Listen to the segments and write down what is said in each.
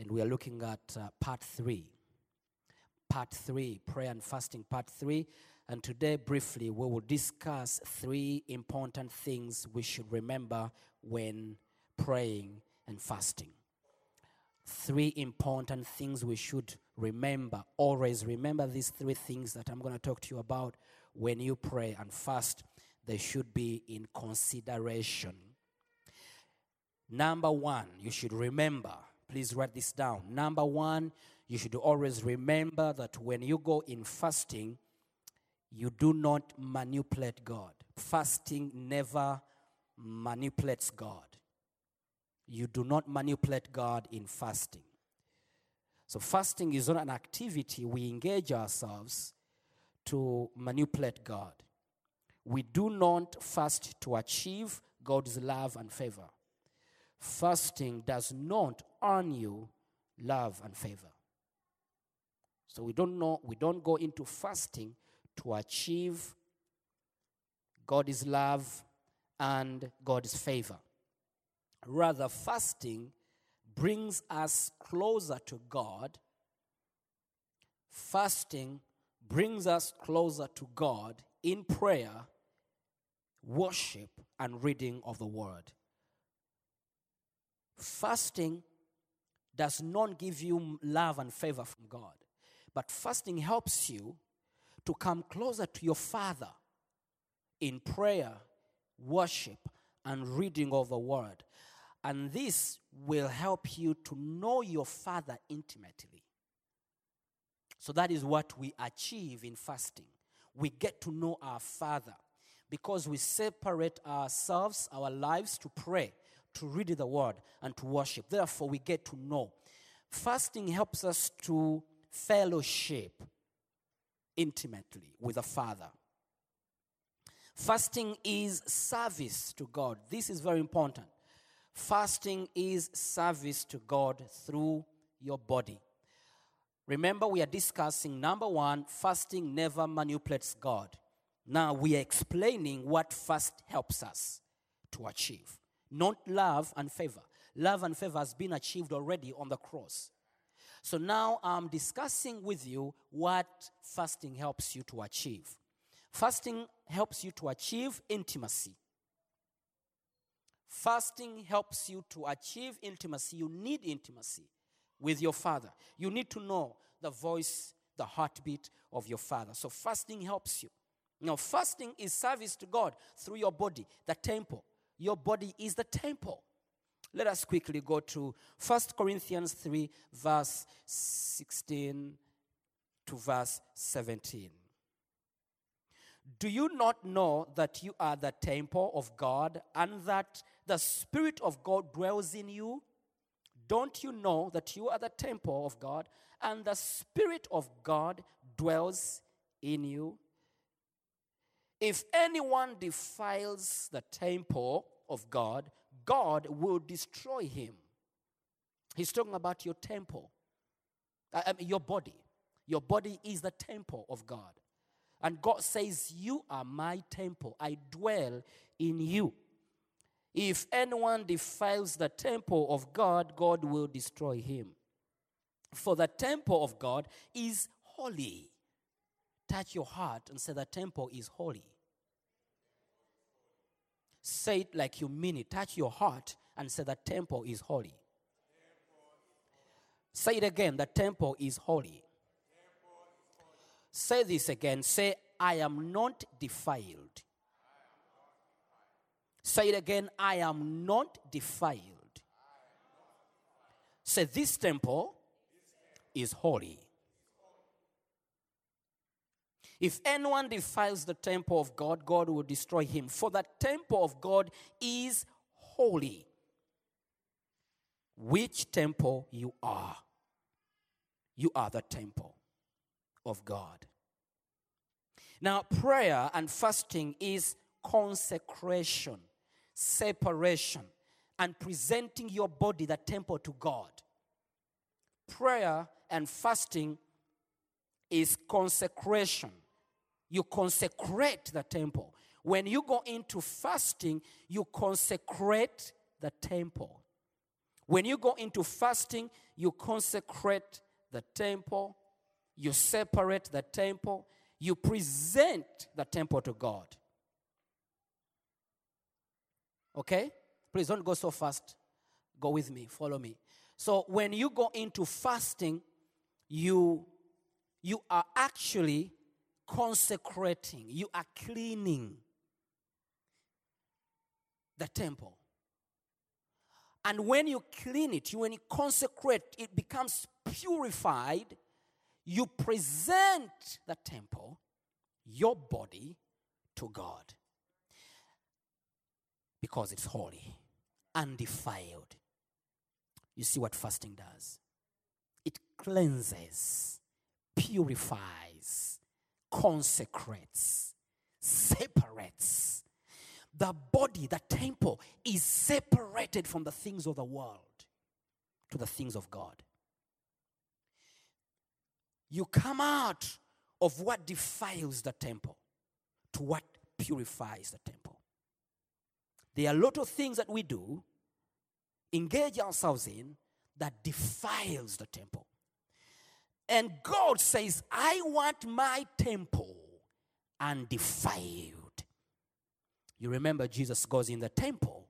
And we are looking at uh, part three. Part three, prayer and fasting, part three. And today, briefly, we will discuss three important things we should remember when praying and fasting. Three important things we should remember. Always remember these three things that I'm going to talk to you about when you pray and fast. They should be in consideration. Number one, you should remember, please write this down. Number one, you should always remember that when you go in fasting, you do not manipulate God. Fasting never manipulates God. You do not manipulate God in fasting. So, fasting is not an activity we engage ourselves to manipulate God. We do not fast to achieve God's love and favor fasting does not earn you love and favor. So we don't know, we don't go into fasting to achieve God's love and God's favor. Rather, fasting brings us closer to God. Fasting brings us closer to God in prayer, worship, and reading of the word fasting does not give you love and favor from God, but fasting helps you to come closer to your Father in prayer, worship, and reading of the Word. And this will help you to know your Father intimately. So that is what we achieve in fasting. We get to know our Father because we separate ourselves, our lives to pray to read the word and to worship. Therefore, we get to know. Fasting helps us to fellowship intimately with the Father. Fasting is service to God. This is very important. Fasting is service to God through your body. Remember, we are discussing number one, fasting never manipulates God. Now we are explaining what fast helps us to achieve not love and favor. Love and favor has been achieved already on the cross. So now I'm discussing with you what fasting helps you to achieve. Fasting helps you to achieve intimacy. Fasting helps you to achieve intimacy. You need intimacy with your Father. You need to know the voice, the heartbeat of your Father. So fasting helps you. Now, fasting is service to God through your body, the temple. Your body is the temple. Let us quickly go to 1 Corinthians 3, verse 16 to verse 17. Do you not know that you are the temple of God and that the Spirit of God dwells in you? Don't you know that you are the temple of God and the Spirit of God dwells in you? If anyone defiles the temple of God, God will destroy him. He's talking about your temple, I mean, your body. Your body is the temple of God. And God says, You are my temple, I dwell in you. If anyone defiles the temple of God, God will destroy him. For the temple of God is holy. Touch your heart and say, The temple is holy. Say it like you mean it. Touch your heart and say, The temple is holy. Say it again. The temple is holy. Say this again. Say, I am not defiled. Say it again. I am not defiled. Say, This temple is holy. If anyone defiles the temple of God, God will destroy him. For the temple of God is holy. Which temple you are? You are the temple of God. Now, prayer and fasting is consecration, separation, and presenting your body, the temple, to God. Prayer and fasting is consecration. You consecrate the temple. When you go into fasting, you consecrate the temple. When you go into fasting, you consecrate the temple, you separate the temple, you present the temple to God. Okay? Please don't go so fast. Go with me, follow me. So when you go into fasting, you you are actually consecrating, you are cleaning the temple. And when you clean it, when you consecrate, it becomes purified. You present the temple, your body, to God because it's holy, undefiled. You see what fasting does? It cleanses, purifies, consecrates, separates. The body, the temple, is separated from the things of the world to the things of God. You come out of what defiles the temple to what purifies the temple. There are a lot of things that we do, engage ourselves in, that defiles the temple. And God says, I want my temple undefiled. You remember Jesus goes in the temple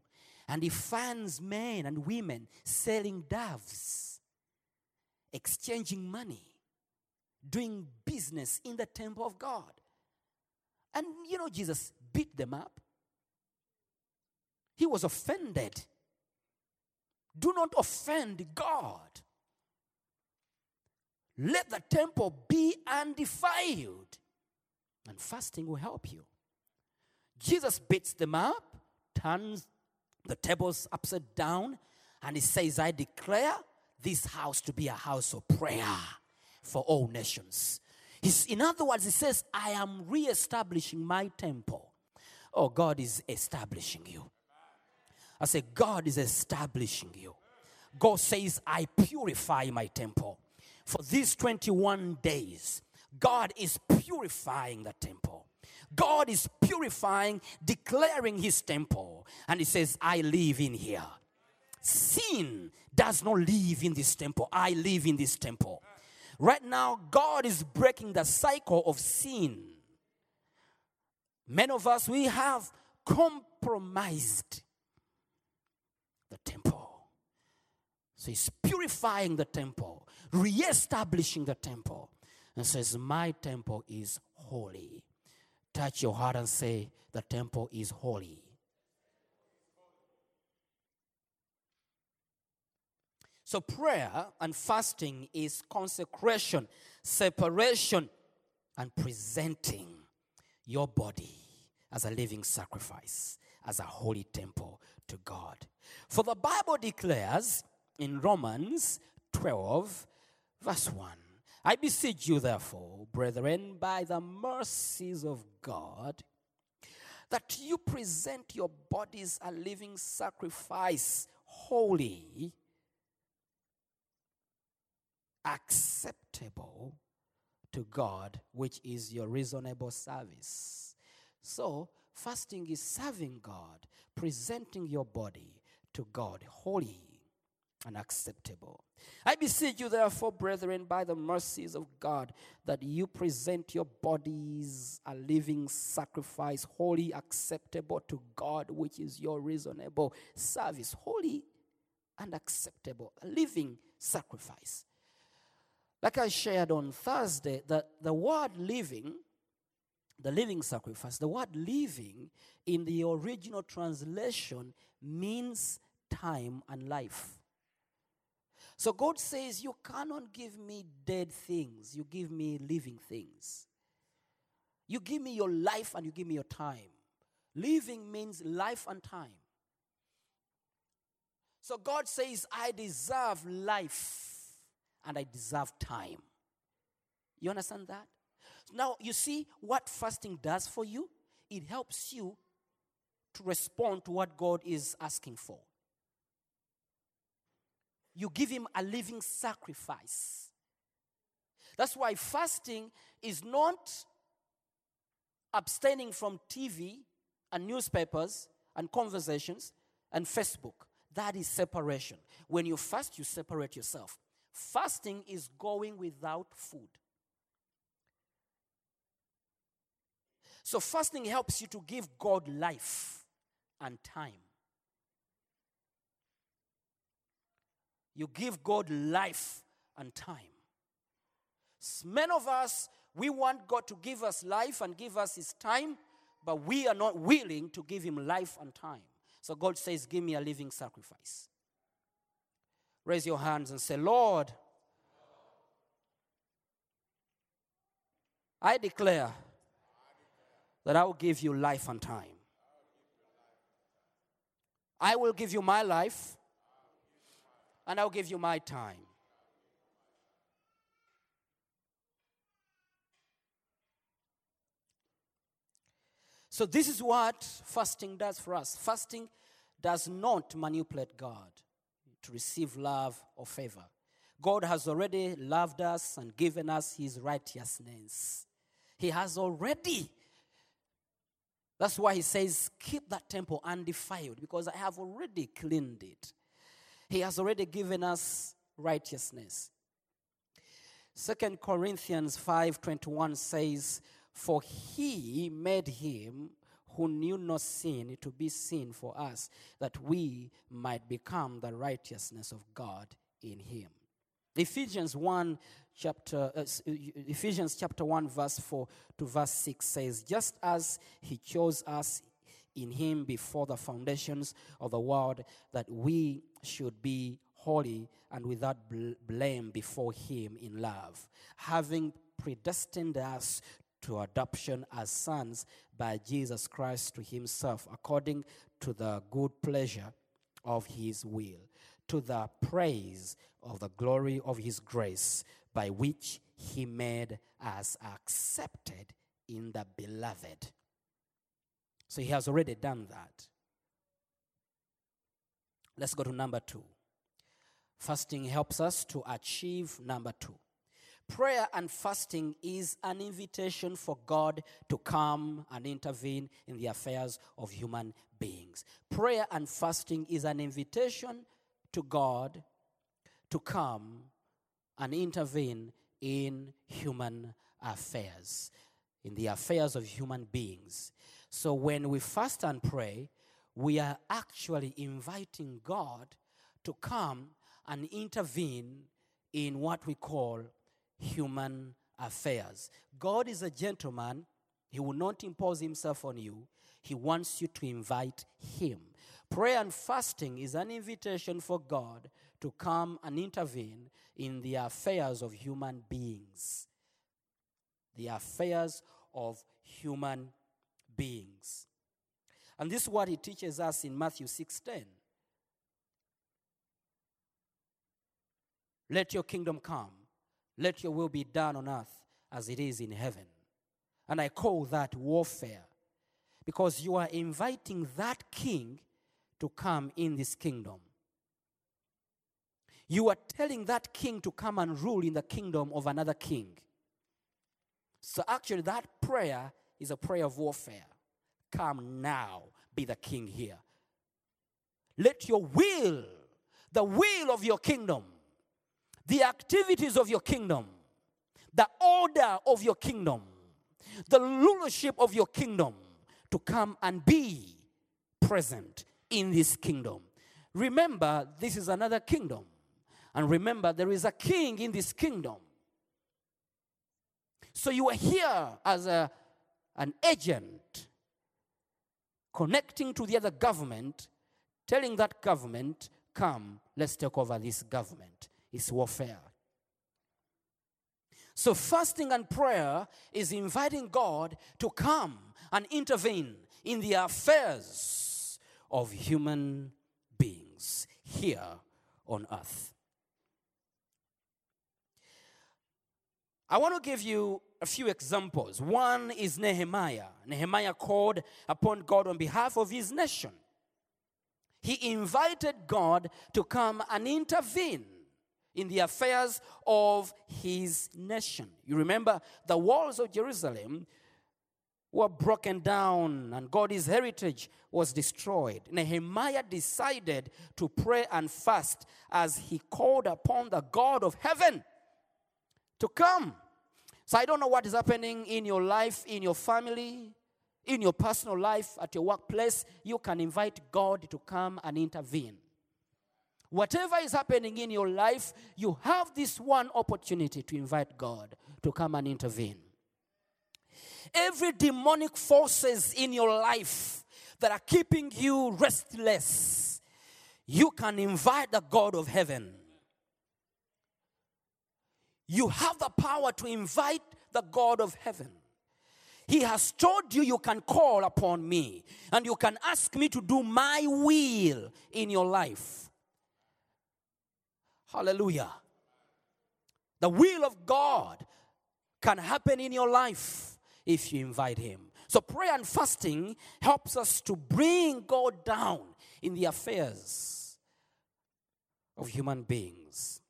and he finds men and women selling doves, exchanging money, doing business in the temple of God. And you know, Jesus beat them up. He was offended. Do not offend God. Let the temple be undefiled, and fasting will help you. Jesus beats them up, turns the tables upside down, and he says, I declare this house to be a house of prayer for all nations. He's, in other words, he says, I am re-establishing my temple. Oh, God is establishing you. I say, God is establishing you. God says, I purify my temple. For these 21 days, God is purifying the temple. God is purifying, declaring his temple. And he says, I live in here. Sin does not live in this temple. I live in this temple. Right now, God is breaking the cycle of sin. Many of us, we have compromised the temple. So he's purifying the temple, re-establishing the temple, and says, My temple is holy. Touch your heart and say, The temple is holy. So, prayer and fasting is consecration, separation, and presenting your body as a living sacrifice, as a holy temple to God. For the Bible declares in Romans 12, verse 1 I beseech you, therefore, brethren, by the mercies of God, that you present your bodies a living sacrifice, holy, acceptable to God, which is your reasonable service. So, fasting is serving God, presenting your body to God, holy and acceptable. I beseech you, therefore, brethren, by the mercies of God, that you present your bodies a living sacrifice, holy, acceptable to God, which is your reasonable service. Holy and acceptable, a living sacrifice. Like I shared on Thursday, that the word living, the living sacrifice, the word living in the original translation means time and life. So God says, You cannot give me dead things, you give me living things. You give me your life and you give me your time. Living means life and time. So God says, I deserve life and I deserve time. You understand that? Now, you see what fasting does for you? It helps you to respond to what God is asking for. You give Him a living sacrifice. That's why fasting is not abstaining from TV and newspapers and conversations and Facebook. That is separation. When you fast, you separate yourself. Fasting is going without food. So, fasting helps you to give God life and time. You give God life and time. Many of us, we want God to give us life and give us His time, but we are not willing to give Him life and time. So God says, Give me a living sacrifice. Raise your hands and say, Lord, I declare that I will give you life and time. I will give you my life and I'll give you my time. So, this is what fasting does for us. Fasting does not manipulate God to receive love or favor. God has already loved us and given us his righteousness. He has already. That's why he says, Keep that temple undefiled, because I have already cleaned it. He has already given us righteousness. Second Corinthians 5:21 says, "For he made him who knew no sin to be sin for us, that we might become the righteousness of God in him." Ephesians 1 chapter uh, Ephesians chapter 1 verse 4 to verse 6 says, "Just as he chose us in him before the foundations of the world that we should be holy and without bl- blame before him in love having predestined us to adoption as sons by Jesus Christ to himself according to the good pleasure of his will to the praise of the glory of his grace by which he made us accepted in the beloved so he has already done that. Let's go to number two. Fasting helps us to achieve number two. Prayer and fasting is an invitation for God to come and intervene in the affairs of human beings. Prayer and fasting is an invitation to God to come and intervene in human affairs, in the affairs of human beings. So when we fast and pray, we are actually inviting God to come and intervene in what we call human affairs. God is a gentleman, He will not impose Himself on you, He wants you to invite Him. Prayer and fasting is an invitation for God to come and intervene in the affairs of human beings. The affairs of human beings. And this is what he teaches us in Matthew 6:10. Let your kingdom come. Let your will be done on earth as it is in heaven. And I call that warfare because you are inviting that king to come in this kingdom. You are telling that king to come and rule in the kingdom of another king. So actually, that prayer is a prayer of warfare. Come now, be the king here. Let your will, the will of your kingdom, the activities of your kingdom, the order of your kingdom, the rulership of your kingdom to come and be present in this kingdom. Remember, this is another kingdom. And remember, there is a king in this kingdom. So you are here as a, an agent connecting to the other government, telling that government, come, let's take over this government. It's warfare. So, fasting and prayer is inviting God to come and intervene in the affairs of human beings here on earth. I want to give you a few examples. One is Nehemiah. Nehemiah called upon God on behalf of his nation. He invited God to come and intervene in the affairs of his nation. You remember the walls of Jerusalem were broken down and God's heritage was destroyed. Nehemiah decided to pray and fast as he called upon the God of heaven to come. So I don't know what is happening in your life, in your family, in your personal life, at your workplace. You can invite God to come and intervene. Whatever is happening in your life, you have this one opportunity to invite God to come and intervene. Every demonic forces in your life that are keeping you restless, you can invite the God of heaven. You have the power to invite the God of heaven. He has told you you can call upon me and you can ask me to do my will in your life. Hallelujah. The will of God can happen in your life if you invite Him. So, prayer and fasting helps us to bring God down in the affairs of human beings.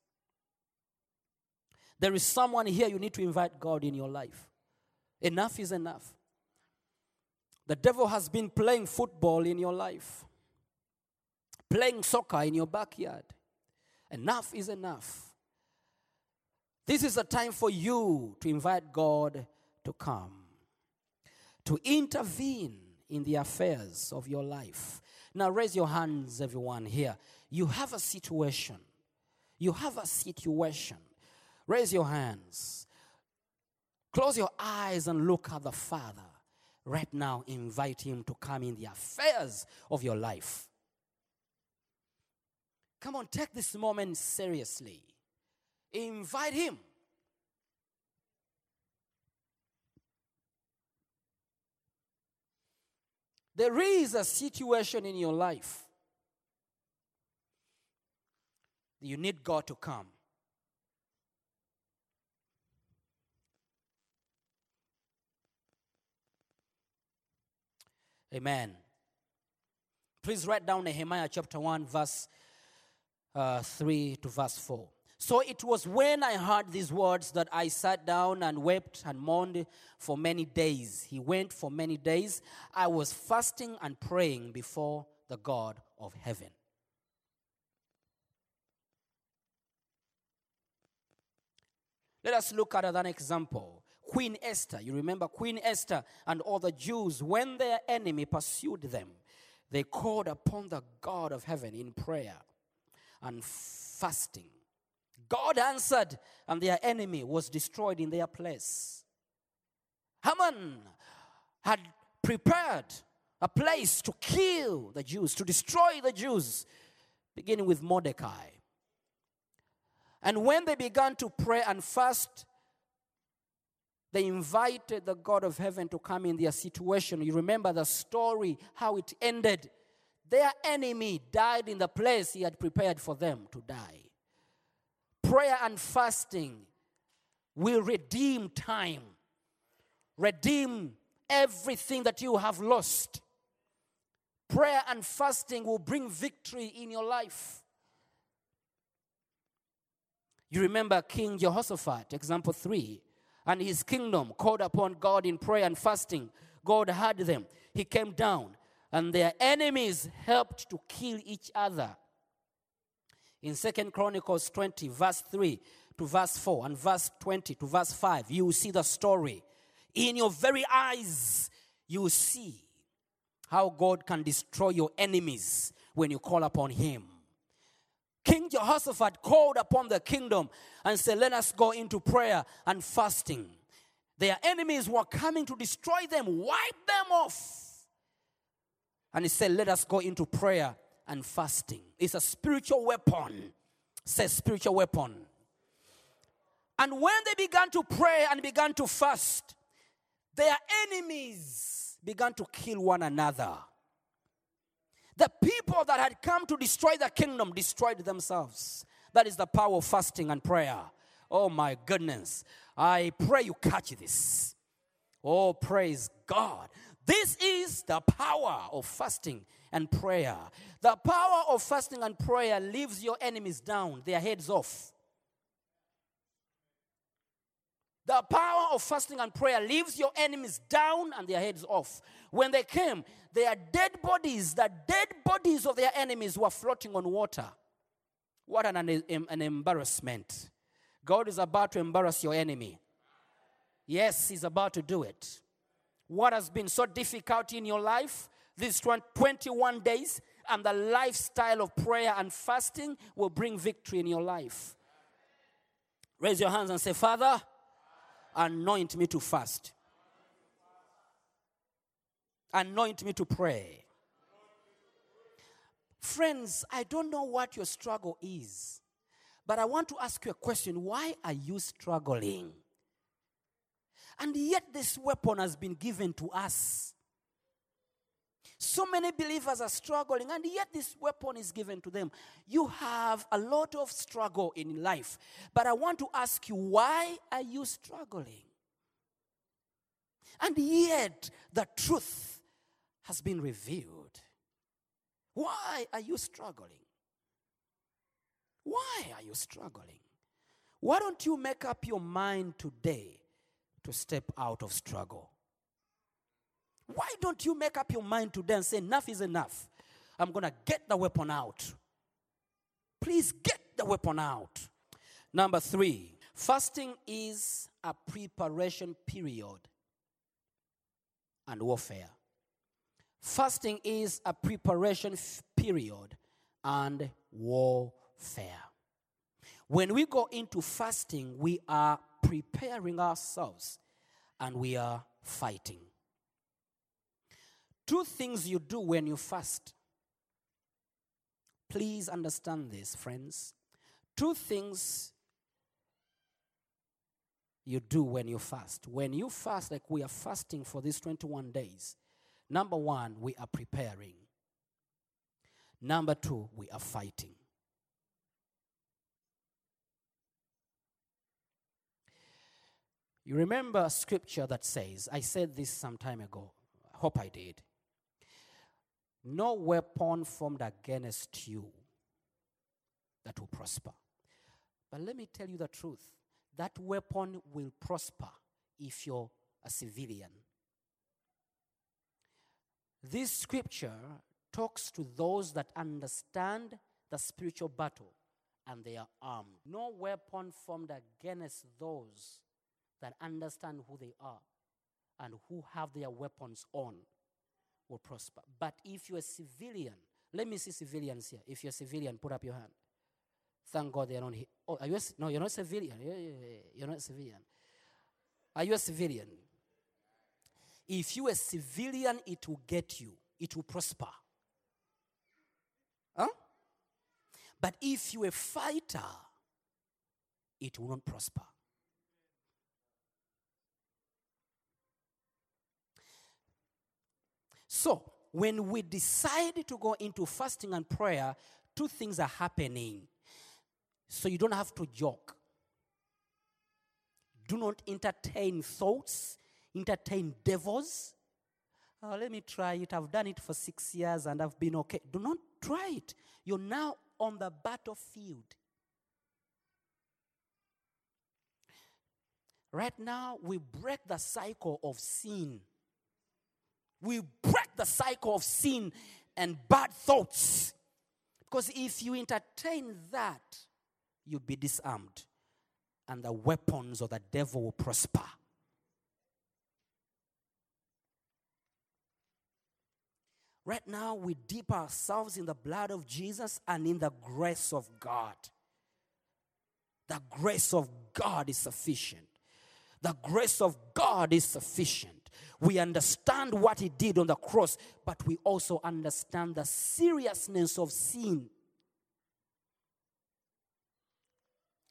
There is someone here you need to invite God in your life. Enough is enough. The devil has been playing football in your life, playing soccer in your backyard. Enough is enough. This is a time for you to invite God to come, to intervene in the affairs of your life. Now, raise your hands, everyone here. You have a situation. You have a situation. Raise your hands. Close your eyes and look at the Father. Right now, invite Him to come in the affairs of your life. Come on, take this moment seriously. Invite Him. There is a situation in your life. You need God to come. Amen. Please write down Nehemiah chapter 1, verse uh, 3 to verse 4. So it was when I heard these words that I sat down and wept and mourned for many days. He went for many days. I was fasting and praying before the God of heaven. Let us look at another example. Queen Esther. You remember Queen Esther and all the Jews, when their enemy pursued them, they called upon the God of heaven in prayer and fasting. God answered, and their enemy was destroyed in their place. Haman had prepared a place to kill the Jews, to destroy the Jews, beginning with Mordecai. And when they began to pray and fast, they invited the God of heaven to come in their situation. You remember the story, how it ended. Their enemy died in the place he had prepared for them to die. Prayer and fasting will redeem time, redeem everything that you have lost. Prayer and fasting will bring victory in your life. You remember King Jehoshaphat, example 3, and his kingdom called upon God in prayer and fasting. God heard them. He came down, and their enemies helped to kill each other. In Second Chronicles 20, verse 3 to verse 4, and verse 20 to verse 5, you will see the story. In your very eyes, you will see how God can destroy your enemies when you call upon Him. King Jehoshaphat called upon the kingdom and said, Let us go into prayer and fasting. Their enemies were coming to destroy them, wipe them off. And he said, Let us go into prayer and fasting. It's a spiritual weapon. Says spiritual weapon. And when they began to pray and began to fast, their enemies began to kill one another. The people that had come to destroy the kingdom destroyed themselves. That is the power of fasting and prayer. Oh my goodness. I pray you catch this. Oh, praise God. This is the power of fasting and prayer. The power of fasting and prayer leaves your enemies down, their heads off. The power of fasting and prayer leaves your enemies down and their heads off. When they came, their dead bodies, the dead bodies of their enemies were floating on water. What an, an, an embarrassment. God is about to embarrass your enemy. Yes, He's about to do it. What has been so difficult in your life, these 21 days, and the lifestyle of prayer and fasting will bring victory in your life. Raise your hands and say, Father, anoint me to fast, anoint me to pray. Friends, I don't know what your struggle is, but I want to ask you a question. Why are you struggling? And yet, this weapon has been given to us. So many believers are struggling, and yet this weapon is given to them. You have a lot of struggle in life, but I want to ask you, why are you struggling? And yet, the truth has been revealed. Why are you struggling? Why are you struggling? Why don't you make up your mind today to step out of struggle? Why don't you make up your mind today and say, enough is enough? I'm going to get the weapon out. Please get the weapon out. Number three, fasting is a preparation period and warfare. Fasting is a preparation f- period and warfare. When we go into fasting, we are preparing ourselves and we are fighting. Two things you do when you fast. Please understand this, friends. Two things you do when you fast. When you fast, like we are fasting for these 21 days, number one, we are preparing. Number two, we are fighting. You remember a scripture that says, I said this some time ago. I hope I did. No weapon formed against you that will prosper. But let me tell you the truth that weapon will prosper if you're a civilian. This scripture talks to those that understand the spiritual battle and they are armed. No weapon formed against those that understand who they are and who have their weapons on will prosper. But if you're a civilian, let me see civilians here. If you're a civilian, put up your hand. Thank God they're not here. Oh, are you a, no, you're not a civilian. You're not a civilian. Are you a civilian? If you're a civilian, it will get you. It will prosper. Huh? But if you're a fighter, it will not prosper. So, when we decide to go into fasting and prayer, two things are happening. So, you don't have to joke. Do not entertain thoughts, entertain devils. Oh, let me try it. I've done it for six years and I've been okay. Do not try it. You're now on the battlefield. Right now, we break the cycle of sin. We break the cycle of sin and bad thoughts. Because if you entertain that, you'll be disarmed. And the weapons of the devil will prosper. Right now, we dip ourselves in the blood of Jesus and in the grace of God. The grace of God is sufficient. The grace of God is sufficient. We understand what He did on the cross, but we also understand the seriousness of sin.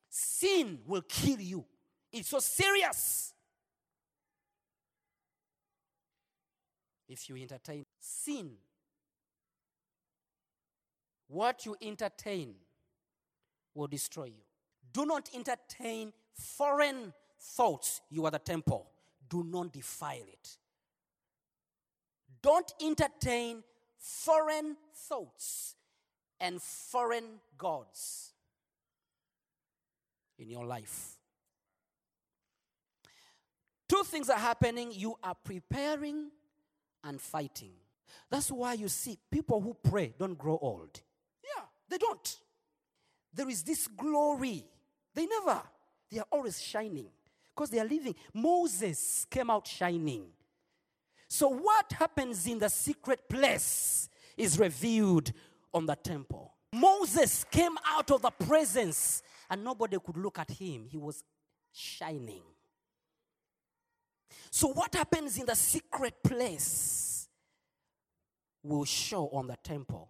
Sin will kill you. It's so serious. If you entertain sin, what you entertain will destroy you. Do not entertain foreign thoughts. You are the temple. Do not defile it. Don't entertain foreign thoughts and foreign gods in your life. Two things are happening you are preparing and fighting. That's why you see people who pray don't grow old. Yeah, they don't. There is this glory. They never, they are always shining because they are living. Moses came out shining. So, what happens in the secret place is revealed on the temple. Moses came out of the presence and nobody could look at him. He was shining. So, what happens in the secret place will show on the temple.